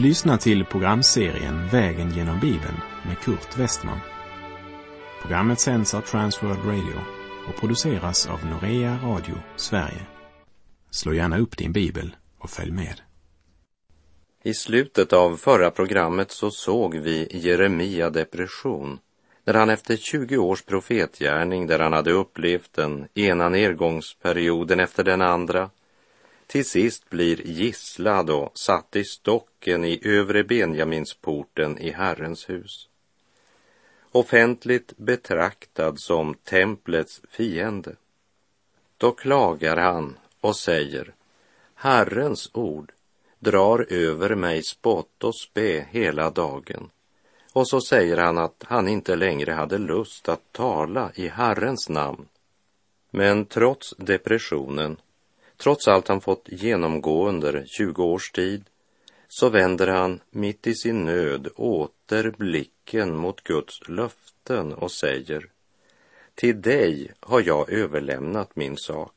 Du lyssnar till programserien Vägen genom Bibeln med Kurt Westman. Programmet sänds av Transworld Radio och produceras av Norea Radio Sverige. Slå gärna upp din bibel och följ med. I slutet av förra programmet så såg vi Jeremia depression när han efter 20 års profetgärning där han hade upplevt den ena nedgångsperioden efter den andra till sist blir gisslad och satt i stocken i övre Benjaminsporten i Herrens hus. Offentligt betraktad som templets fiende. Då klagar han och säger Herrens ord drar över mig spott och spe hela dagen. Och så säger han att han inte längre hade lust att tala i Herrens namn. Men trots depressionen Trots allt han fått genomgå under 20 års tid så vänder han mitt i sin nöd åter blicken mot Guds löften och säger Till dig har jag överlämnat min sak.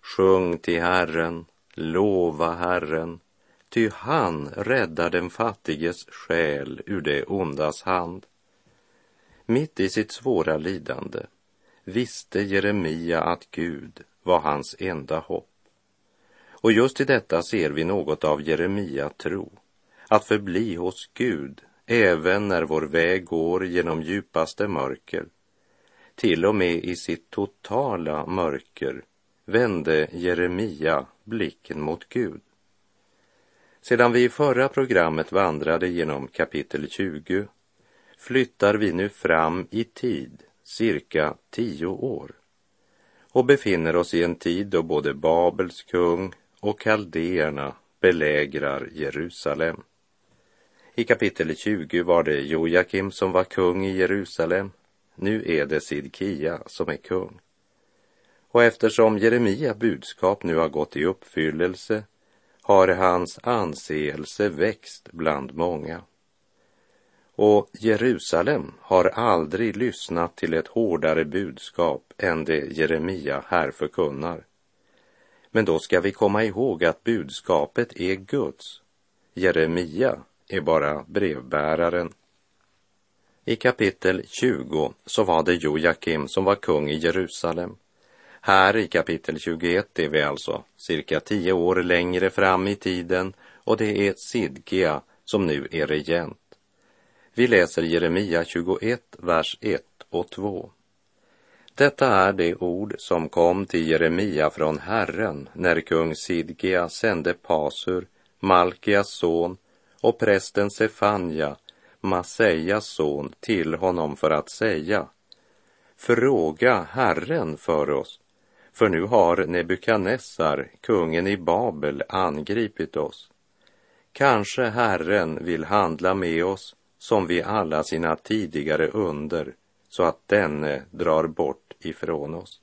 Sjung till Herren, lova Herren, ty han räddar den fattiges själ ur det ondas hand. Mitt i sitt svåra lidande visste Jeremia att Gud var hans enda hopp. Och just i detta ser vi något av Jeremia tro, att förbli hos Gud även när vår väg går genom djupaste mörker. Till och med i sitt totala mörker vände Jeremia blicken mot Gud. Sedan vi i förra programmet vandrade genom kapitel 20 flyttar vi nu fram i tid cirka tio år och befinner oss i en tid då både Babels kung och kaldéerna belägrar Jerusalem. I kapitel 20 var det Jojakim som var kung i Jerusalem. Nu är det Sidkia som är kung. Och eftersom Jeremia budskap nu har gått i uppfyllelse har hans anseelse växt bland många. Och Jerusalem har aldrig lyssnat till ett hårdare budskap än det Jeremia här förkunnar. Men då ska vi komma ihåg att budskapet är Guds. Jeremia är bara brevbäraren. I kapitel 20 så var det Jojakim som var kung i Jerusalem. Här i kapitel 21 är vi alltså cirka tio år längre fram i tiden och det är Sidkia som nu är regent. Vi läser Jeremia 21, vers 1 och 2. Detta är det ord som kom till Jeremia från Herren när kung Sidgia sände Pasur, Malkias son, och prästen Sefanja, Masejas son, till honom för att säga Fråga Herren för oss, för nu har Nebukadnessar, kungen i Babel, angripit oss. Kanske Herren vill handla med oss som vid alla sina tidigare under, så att denne drar bort ifrån oss.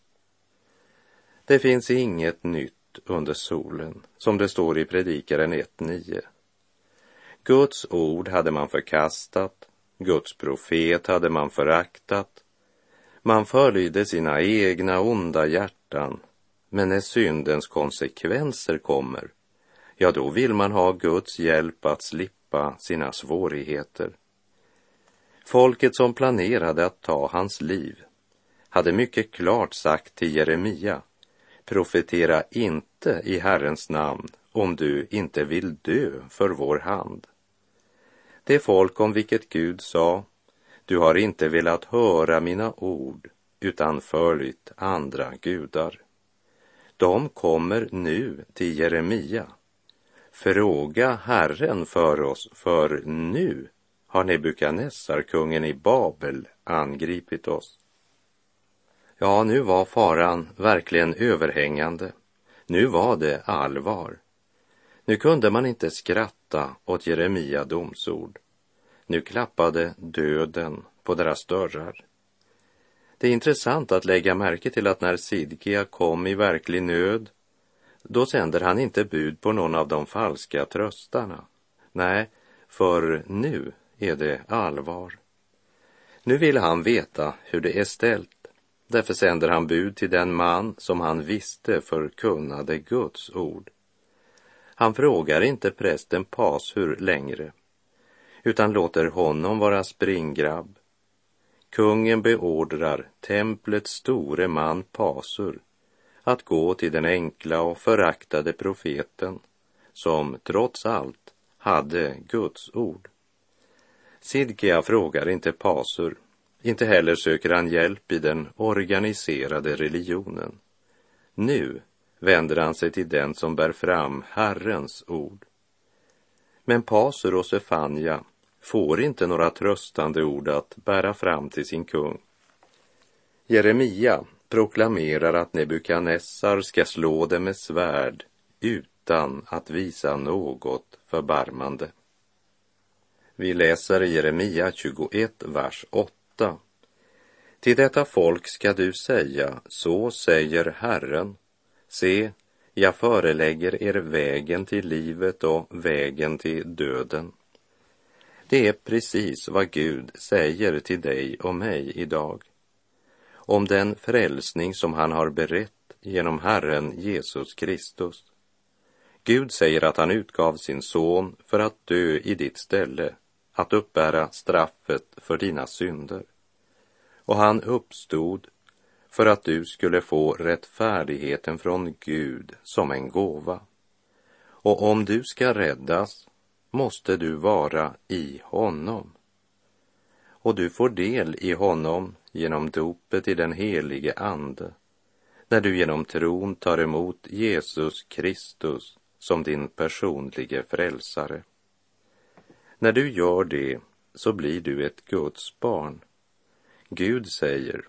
Det finns inget nytt under solen, som det står i Predikaren 1.9. Guds ord hade man förkastat, Guds profet hade man föraktat. Man följde sina egna onda hjärtan, men när syndens konsekvenser kommer, ja, då vill man ha Guds hjälp att slippa sina svårigheter. Folket som planerade att ta hans liv hade mycket klart sagt till Jeremia, profetera inte i Herrens namn om du inte vill dö för vår hand. Det folk om vilket Gud sa, du har inte velat höra mina ord utan följt andra gudar. De kommer nu till Jeremia. Fråga Herren för oss, för nu har Nebukadnessar, kungen i Babel, angripit oss. Ja, nu var faran verkligen överhängande. Nu var det allvar. Nu kunde man inte skratta åt Jeremia domsord. Nu klappade döden på deras dörrar. Det är intressant att lägga märke till att när Sidkia kom i verklig nöd, då sänder han inte bud på någon av de falska tröstarna. Nej, för nu är det allvar. Nu vill han veta hur det är ställt Därför sänder han bud till den man som han visste förkunnade Guds ord. Han frågar inte prästen Pasur längre, utan låter honom vara springgrabb. Kungen beordrar templets store man Pasur att gå till den enkla och föraktade profeten som trots allt hade Guds ord. Sidkia frågar inte Pasur, inte heller söker han hjälp i den organiserade religionen. Nu vänder han sig till den som bär fram Herrens ord. Men Pasur och Sefania får inte några tröstande ord att bära fram till sin kung. Jeremia proklamerar att Nebukadnessar ska slå dem med svärd utan att visa något förbarmande. Vi läser Jeremia 21, vers 8. Till detta folk ska du säga, så säger Herren, se, jag förelägger er vägen till livet och vägen till döden. Det är precis vad Gud säger till dig och mig idag. Om den frälsning som han har berett genom Herren Jesus Kristus. Gud säger att han utgav sin son för att dö i ditt ställe, att uppbära straffet för dina synder. Och han uppstod för att du skulle få rättfärdigheten från Gud som en gåva. Och om du ska räddas måste du vara i honom. Och du får del i honom genom dopet i den helige Ande, när du genom tron tar emot Jesus Kristus som din personlige frälsare. När du gör det så blir du ett Guds barn. Gud säger,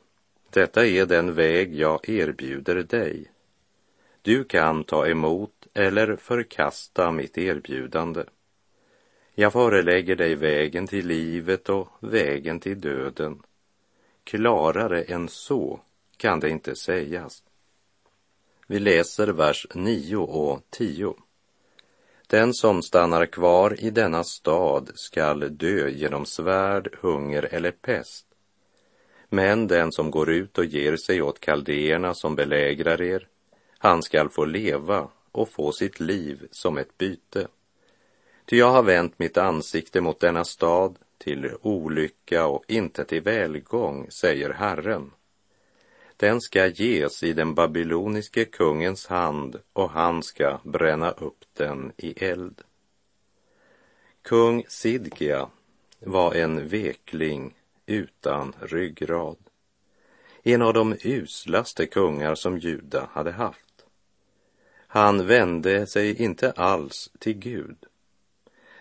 detta är den väg jag erbjuder dig. Du kan ta emot eller förkasta mitt erbjudande. Jag förelägger dig vägen till livet och vägen till döden. Klarare än så kan det inte sägas. Vi läser vers 9 och 10. Den som stannar kvar i denna stad skall dö genom svärd, hunger eller pest. Men den som går ut och ger sig åt kaldéerna som belägrar er, han skall få leva och få sitt liv som ett byte. Ty jag har vänt mitt ansikte mot denna stad till olycka och inte till välgång, säger Herren. Den ska ges i den babyloniske kungens hand och han ska bränna upp den i eld. Kung Sidkia var en vekling utan ryggrad. En av de uslaste kungar som Juda hade haft. Han vände sig inte alls till Gud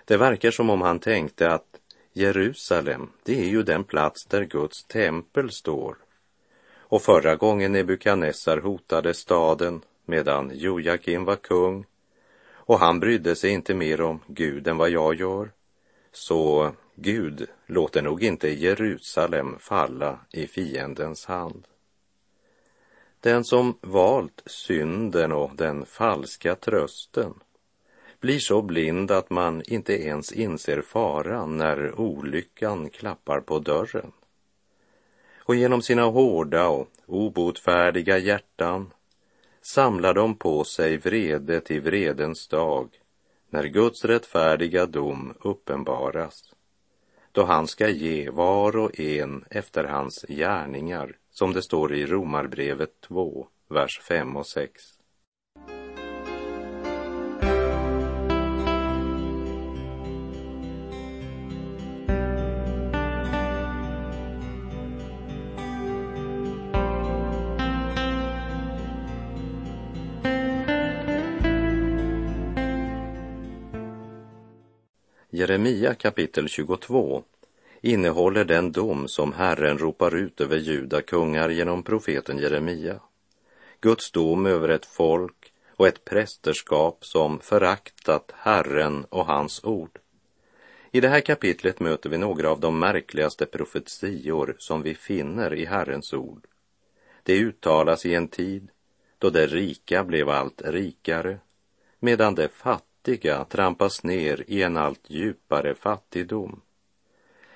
det verkar som om han tänkte att Jerusalem, det är ju den plats där Guds tempel står. Och förra gången Nebukadnessar hotade staden medan Jojakim var kung och han brydde sig inte mer om Gud än vad jag gör. Så Gud låter nog inte Jerusalem falla i fiendens hand. Den som valt synden och den falska trösten blir så blind att man inte ens inser faran när olyckan klappar på dörren. Och genom sina hårda och obotfärdiga hjärtan samlar de på sig vrede till vredens dag när Guds rättfärdiga dom uppenbaras då han ska ge var och en efter hans gärningar, som det står i Romarbrevet 2, vers 5 och 6. Jeremia kapitel 22 innehåller den dom som Herren ropar ut över judakungar genom profeten Jeremia. Guds dom över ett folk och ett prästerskap som föraktat Herren och hans ord. I det här kapitlet möter vi några av de märkligaste profetior som vi finner i Herrens ord. Det uttalas i en tid då det rika blev allt rikare, medan det fattiga fattiga trampas ner i en allt djupare fattigdom.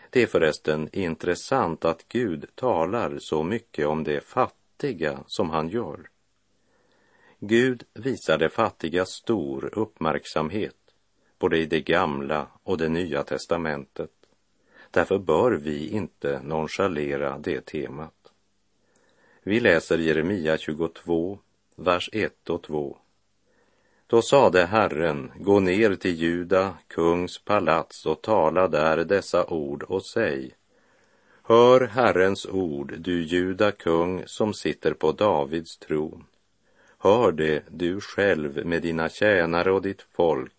Det är förresten intressant att Gud talar så mycket om det fattiga som han gör. Gud visar de fattiga stor uppmärksamhet, både i det gamla och det nya testamentet. Därför bör vi inte nonchalera det temat. Vi läser Jeremia 22, vers 1 och 2. Då sade Herren, gå ner till Juda, kungs palats och tala där dessa ord och säg. Hör Herrens ord, du Juda kung som sitter på Davids tron. Hör det, du själv med dina tjänare och ditt folk,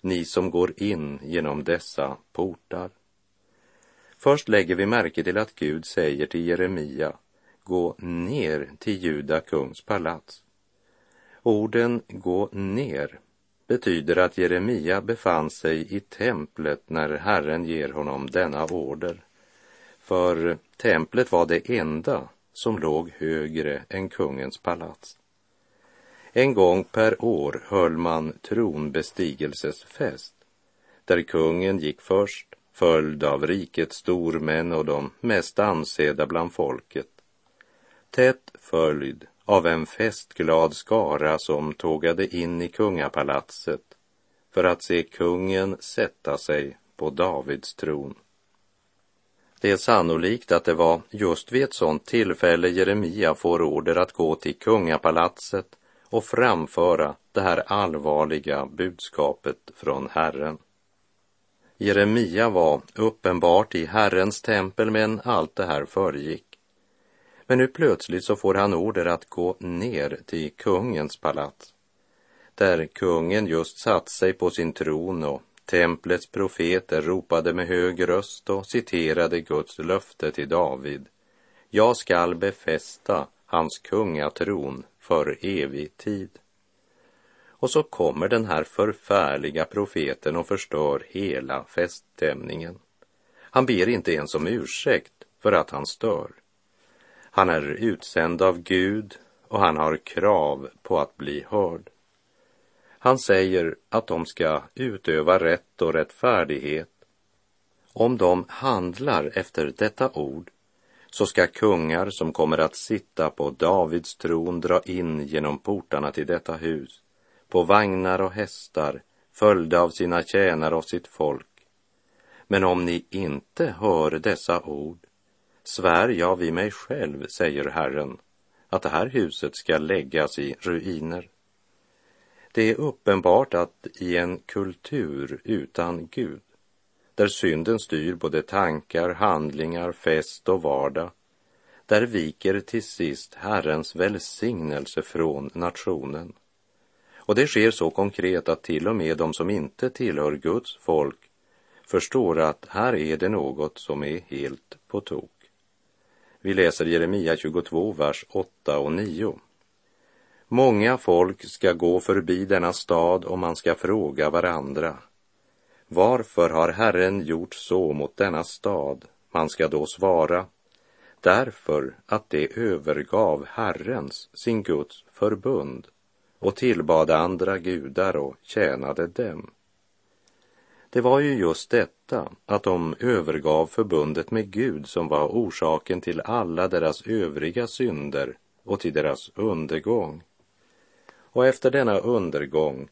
ni som går in genom dessa portar. Först lägger vi märke till att Gud säger till Jeremia, gå ner till Juda kungs palats. Orden gå ner betyder att Jeremia befann sig i templet när Herren ger honom denna order. För templet var det enda som låg högre än kungens palats. En gång per år höll man tronbestigelsesfest, där kungen gick först, följd av rikets stormän och de mest ansedda bland folket. Tätt följd av en festglad skara som tågade in i kungapalatset för att se kungen sätta sig på Davids tron. Det är sannolikt att det var just vid ett sådant tillfälle Jeremia får order att gå till kungapalatset och framföra det här allvarliga budskapet från Herren. Jeremia var uppenbart i Herrens tempel men allt det här föregick. Men nu plötsligt så får han order att gå ner till kungens palats, där kungen just satt sig på sin tron och templets profeter ropade med hög röst och citerade Guds löfte till David. Jag skall befästa hans kungatron för evig tid. Och så kommer den här förfärliga profeten och förstör hela feststämningen. Han ber inte ens om ursäkt för att han stör. Han är utsänd av Gud och han har krav på att bli hörd. Han säger att de ska utöva rätt och rättfärdighet. Om de handlar efter detta ord så ska kungar som kommer att sitta på Davids tron dra in genom portarna till detta hus, på vagnar och hästar, följda av sina tjänare och sitt folk. Men om ni inte hör dessa ord svär jag vid mig själv, säger Herren, att det här huset ska läggas i ruiner. Det är uppenbart att i en kultur utan Gud, där synden styr både tankar, handlingar, fest och vardag, där viker till sist Herrens välsignelse från nationen. Och det sker så konkret att till och med de som inte tillhör Guds folk förstår att här är det något som är helt på tok. Vi läser Jeremia 22, vers 8 och 9. Många folk ska gå förbi denna stad och man ska fråga varandra. Varför har Herren gjort så mot denna stad? Man ska då svara. Därför att det övergav Herrens, sin Guds, förbund och tillbad andra gudar och tjänade dem. Det var ju just detta, att de övergav förbundet med Gud som var orsaken till alla deras övriga synder och till deras undergång. Och efter denna undergång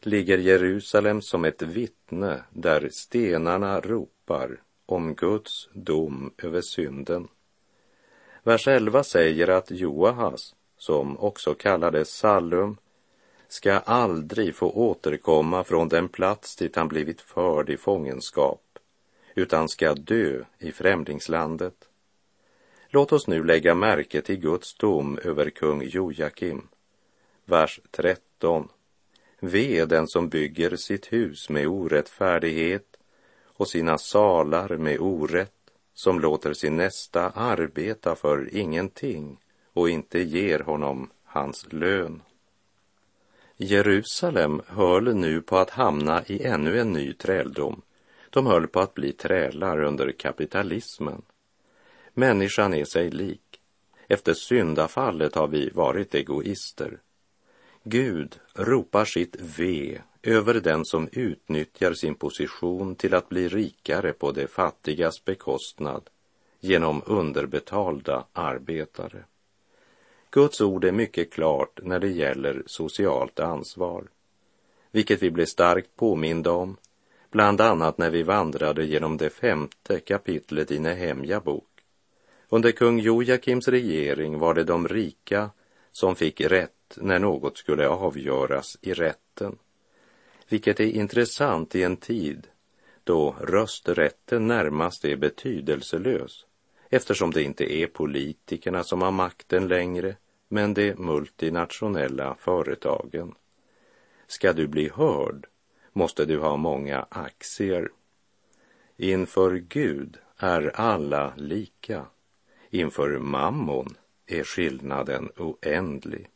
ligger Jerusalem som ett vittne där stenarna ropar om Guds dom över synden. Vers 11 säger att Joahas, som också kallades Sallum, ska aldrig få återkomma från den plats dit han blivit förd i fångenskap, utan ska dö i främlingslandet. Låt oss nu lägga märke till Guds dom över kung Jojakim. Vers 13. Ve den som bygger sitt hus med orättfärdighet och sina salar med orätt, som låter sin nästa arbeta för ingenting och inte ger honom hans lön. Jerusalem höll nu på att hamna i ännu en ny träldom. De höll på att bli trälar under kapitalismen. Människan är sig lik. Efter syndafallet har vi varit egoister. Gud ropar sitt ve över den som utnyttjar sin position till att bli rikare på de fattigas bekostnad genom underbetalda arbetare. Guds ord är mycket klart när det gäller socialt ansvar, vilket vi blev starkt påminda om, bland annat när vi vandrade genom det femte kapitlet i Nehemja bok. Under kung Jojakims regering var det de rika som fick rätt när något skulle avgöras i rätten, vilket är intressant i en tid då rösträtten närmast är betydelselös eftersom det inte är politikerna som har makten längre, men de multinationella företagen. Ska du bli hörd måste du ha många aktier. Inför Gud är alla lika. Inför mammon är skillnaden oändlig.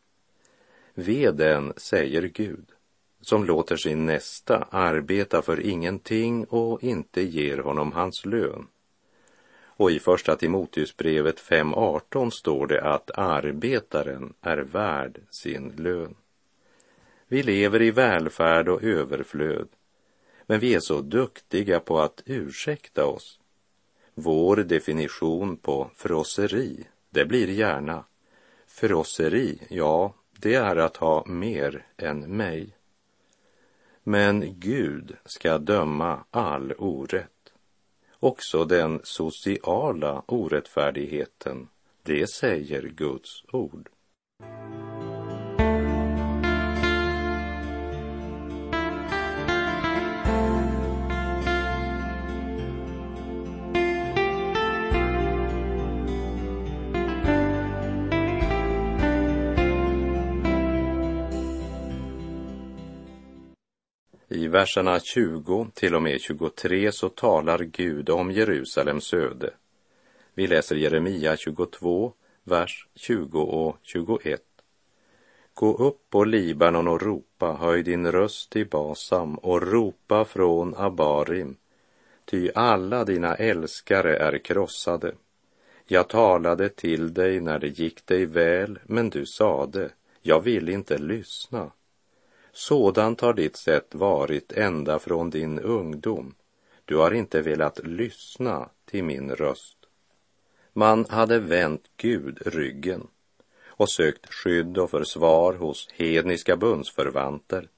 Veden, säger Gud, som låter sin nästa arbeta för ingenting och inte ger honom hans lön. Och i första Timoteusbrevet 5.18 står det att arbetaren är värd sin lön. Vi lever i välfärd och överflöd, men vi är så duktiga på att ursäkta oss. Vår definition på frosseri, det blir gärna frosseri, ja, det är att ha mer än mig. Men Gud ska döma all orätt, också den sociala orättfärdigheten, det säger Guds ord. Verserna 20 till och med 23 så talar Gud om Jerusalems öde. Vi läser Jeremia 22, vers 20 och 21. Gå upp på Libanon och ropa, höj din röst i Basam och ropa från Abarim, ty alla dina älskare är krossade. Jag talade till dig när det gick dig väl, men du sade, jag vill inte lyssna. Sådant har ditt sätt varit ända från din ungdom. Du har inte velat lyssna till min röst. Man hade vänt Gud ryggen och sökt skydd och försvar hos hedniska bundsförvanter.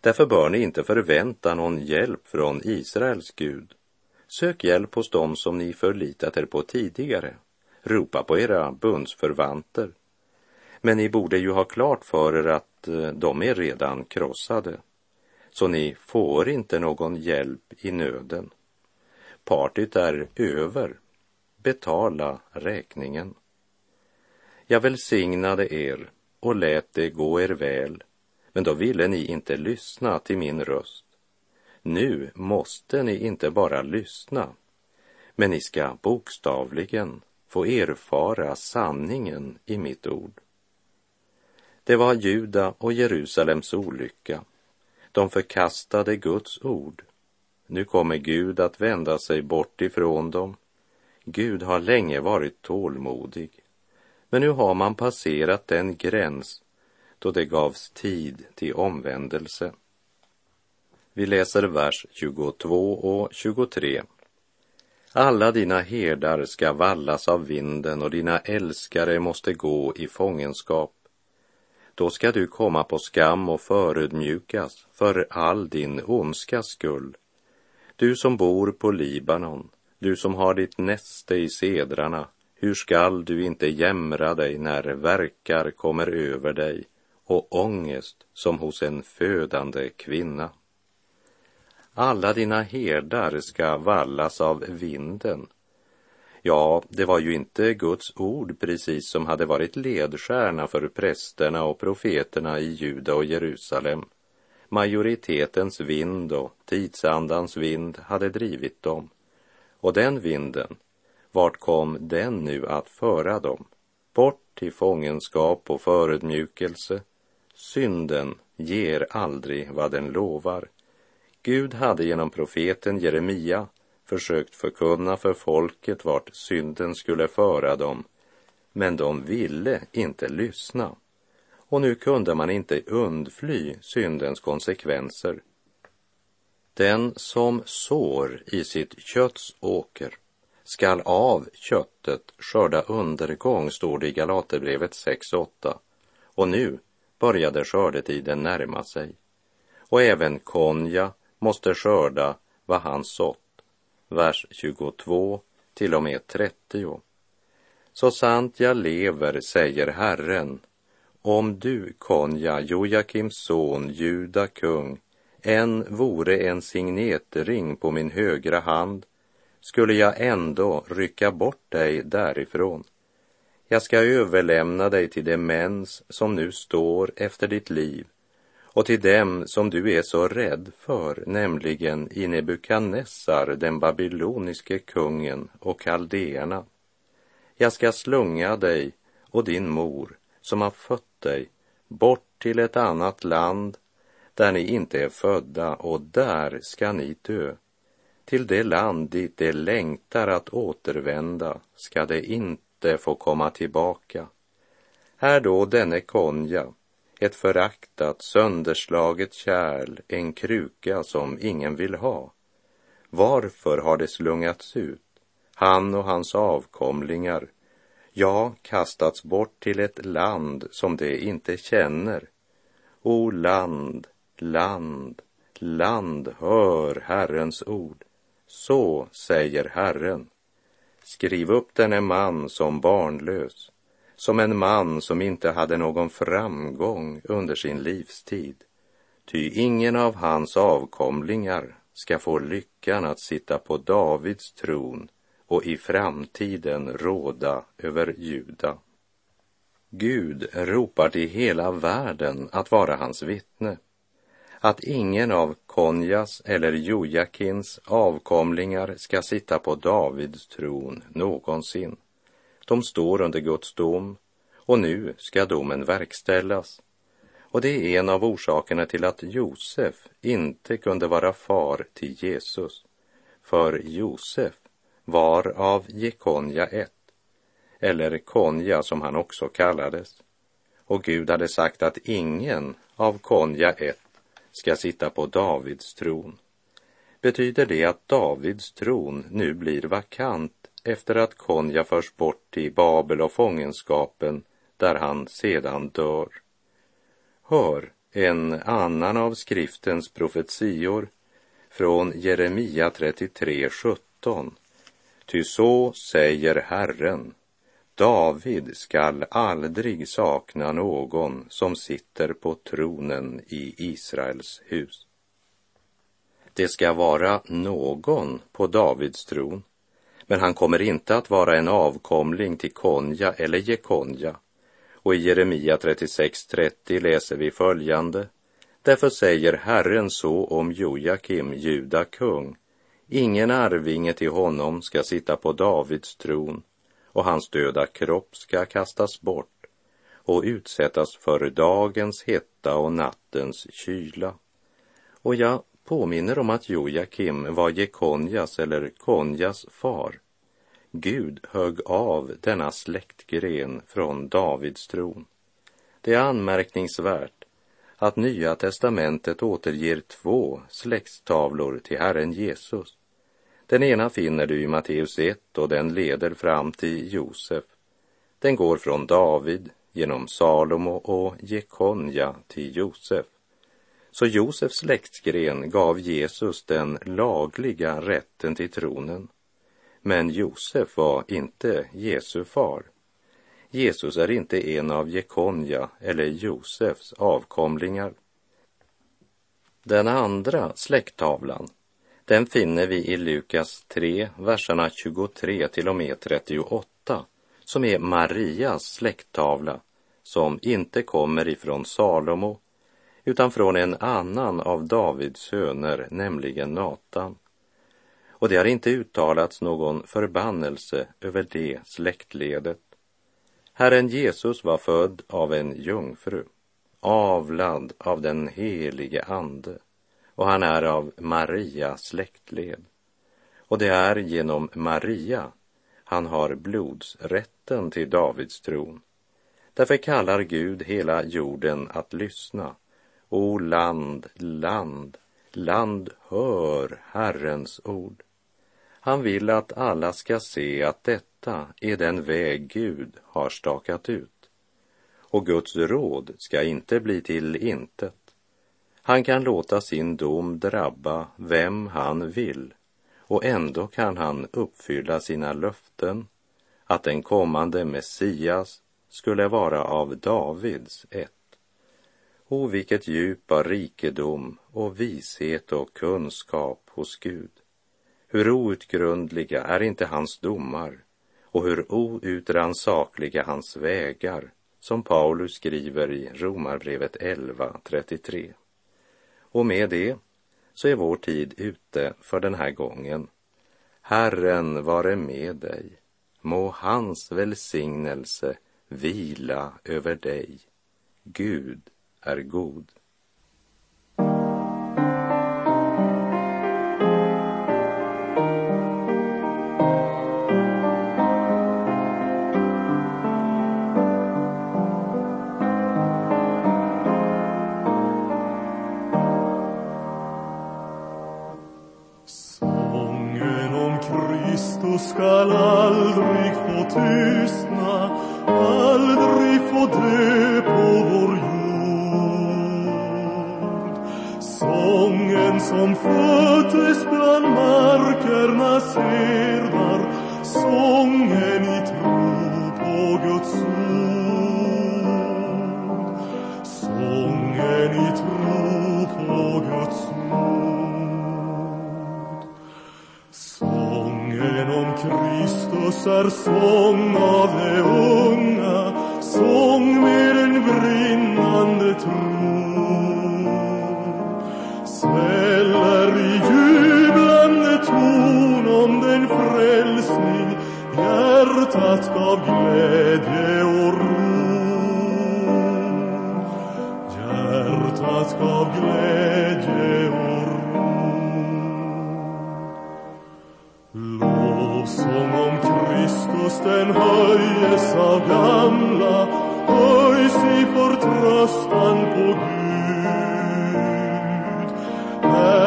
Därför bör ni inte förvänta någon hjälp från Israels Gud. Sök hjälp hos dem som ni förlitat er på tidigare. Ropa på era bundsförvanter. Men ni borde ju ha klart för er att eh, de är redan krossade. Så ni får inte någon hjälp i nöden. Partyt är över. Betala räkningen. Jag välsignade er och lät det gå er väl, men då ville ni inte lyssna till min röst. Nu måste ni inte bara lyssna, men ni ska bokstavligen få erfara sanningen i mitt ord. Det var Juda och Jerusalems olycka. De förkastade Guds ord. Nu kommer Gud att vända sig bort ifrån dem. Gud har länge varit tålmodig. Men nu har man passerat den gräns då det gavs tid till omvändelse. Vi läser vers 22 och 23. Alla dina herdar ska vallas av vinden och dina älskare måste gå i fångenskap. Då ska du komma på skam och förödmjukas för all din ondskas skull. Du som bor på Libanon, du som har ditt näste i sedrarna, hur skall du inte jämra dig när verkar kommer över dig och ångest som hos en födande kvinna? Alla dina herdar ska vallas av vinden Ja, det var ju inte Guds ord precis som hade varit ledstjärna för prästerna och profeterna i Juda och Jerusalem. Majoritetens vind och tidsandans vind hade drivit dem. Och den vinden, vart kom den nu att föra dem? Bort till fångenskap och förödmjukelse. Synden ger aldrig vad den lovar. Gud hade genom profeten Jeremia försökt förkunna för folket vart synden skulle föra dem, men de ville inte lyssna. Och nu kunde man inte undfly syndens konsekvenser. Den som sår i sitt kötts åker skall av köttet skörda undergång, står det i Galaterbrevet 6.8. Och nu började skördetiden närma sig. Och även Konja måste skörda vad han sått. Vers 22 till och med 30. Så sant jag lever, säger Herren, om du, Konja, Jojakims son, Juda kung, än vore en signetring på min högra hand, skulle jag ändå rycka bort dig därifrån. Jag ska överlämna dig till de mäns som nu står efter ditt liv och till dem som du är så rädd för, nämligen i Nebukadnessar, den babyloniske kungen och kaldéerna. Jag ska slunga dig och din mor som har fött dig bort till ett annat land där ni inte är födda och där ska ni dö. Till det land dit det längtar att återvända ska det inte få komma tillbaka. Här då denne Konja, ett föraktat, sönderslaget kärl, en kruka som ingen vill ha. Varför har det slungats ut, han och hans avkomlingar, ja, kastats bort till ett land som de inte känner. O land, land, land, hör Herrens ord. Så säger Herren. Skriv upp denne man som barnlös, som en man som inte hade någon framgång under sin livstid. Ty ingen av hans avkomlingar ska få lyckan att sitta på Davids tron och i framtiden råda över Juda. Gud ropar till hela världen att vara hans vittne att ingen av Konjas eller Jojakins avkomlingar ska sitta på Davids tron någonsin. De står under Guds dom och nu ska domen verkställas. Och det är en av orsakerna till att Josef inte kunde vara far till Jesus. För Josef var av Jekonja ett, eller Konja som han också kallades. Och Gud hade sagt att ingen av Konja ett ska sitta på Davids tron. Betyder det att Davids tron nu blir vakant efter att Konja förs bort till Babel och fångenskapen där han sedan dör? Hör en annan av skriftens profetior från Jeremia 33.17. Ty så säger Herren, David skall aldrig sakna någon som sitter på tronen i Israels hus. Det ska vara någon på Davids tron, men han kommer inte att vara en avkomling till Konja eller Jekonja. Och i Jeremia 36.30 läser vi följande. Därför säger Herren så om Jojakim, Juda kung. Ingen arvinge till honom ska sitta på Davids tron och hans döda kropp ska kastas bort och utsättas för dagens hetta och nattens kyla. Och jag påminner om att Jojakim var Jekonjas eller Konjas far. Gud högg av denna släktgren från Davids tron. Det är anmärkningsvärt att Nya testamentet återger två släktstavlor till Herren Jesus. Den ena finner du i Matteus 1 och den leder fram till Josef. Den går från David genom Salomo och Jekonja till Josef. Så Josefs släktgren gav Jesus den lagliga rätten till tronen. Men Josef var inte Jesu far. Jesus är inte en av Jekonja eller Josefs avkomlingar. Den andra släkttavlan den finner vi i Lukas 3, verserna 23 till och med 38, som är Marias släkttavla, som inte kommer ifrån Salomo, utan från en annan av Davids söner, nämligen Natan. Och det har inte uttalats någon förbannelse över det släktledet. Herren Jesus var född av en jungfru, avlad av den helige Ande och han är av Maria släktled. Och det är genom Maria han har blodsrätten till Davids tron. Därför kallar Gud hela jorden att lyssna. O land, land, land, hör Herrens ord. Han vill att alla ska se att detta är den väg Gud har stakat ut. Och Guds råd ska inte bli till intet. Han kan låta sin dom drabba vem han vill och ändå kan han uppfylla sina löften att den kommande Messias skulle vara av Davids ett. O, vilket djup av rikedom och vishet och kunskap hos Gud. Hur outgrundliga är inte hans domar och hur outrannsakliga hans vägar, som Paulus skriver i Romarbrevet 11.33. Och med det så är vår tid ute för den här gången. Herren vare med dig. Må hans välsignelse vila över dig. Gud är god. Som föddes bland markernas herdar, sången i tro på Guds ord. Sången i tro på Guds ord. Sången om Kristus är sång av de unga, sång med en brinnande tro. Sväller i jublande ton om den frälsning hjärtat gav glädje och ro. Hjärtat gav glädje och ro. Lovsång om Kristus den höjes av gamla, höjs i förtröstan på Gud.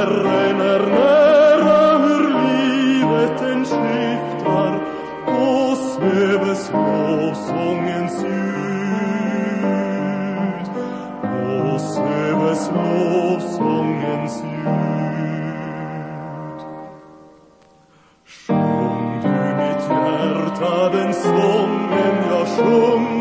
Herren är nära hur livet än skiftar, oss öves lovsångens ljud. och öves lovsångens ljud. Sjung du mitt hjärta den sången, jag sjunger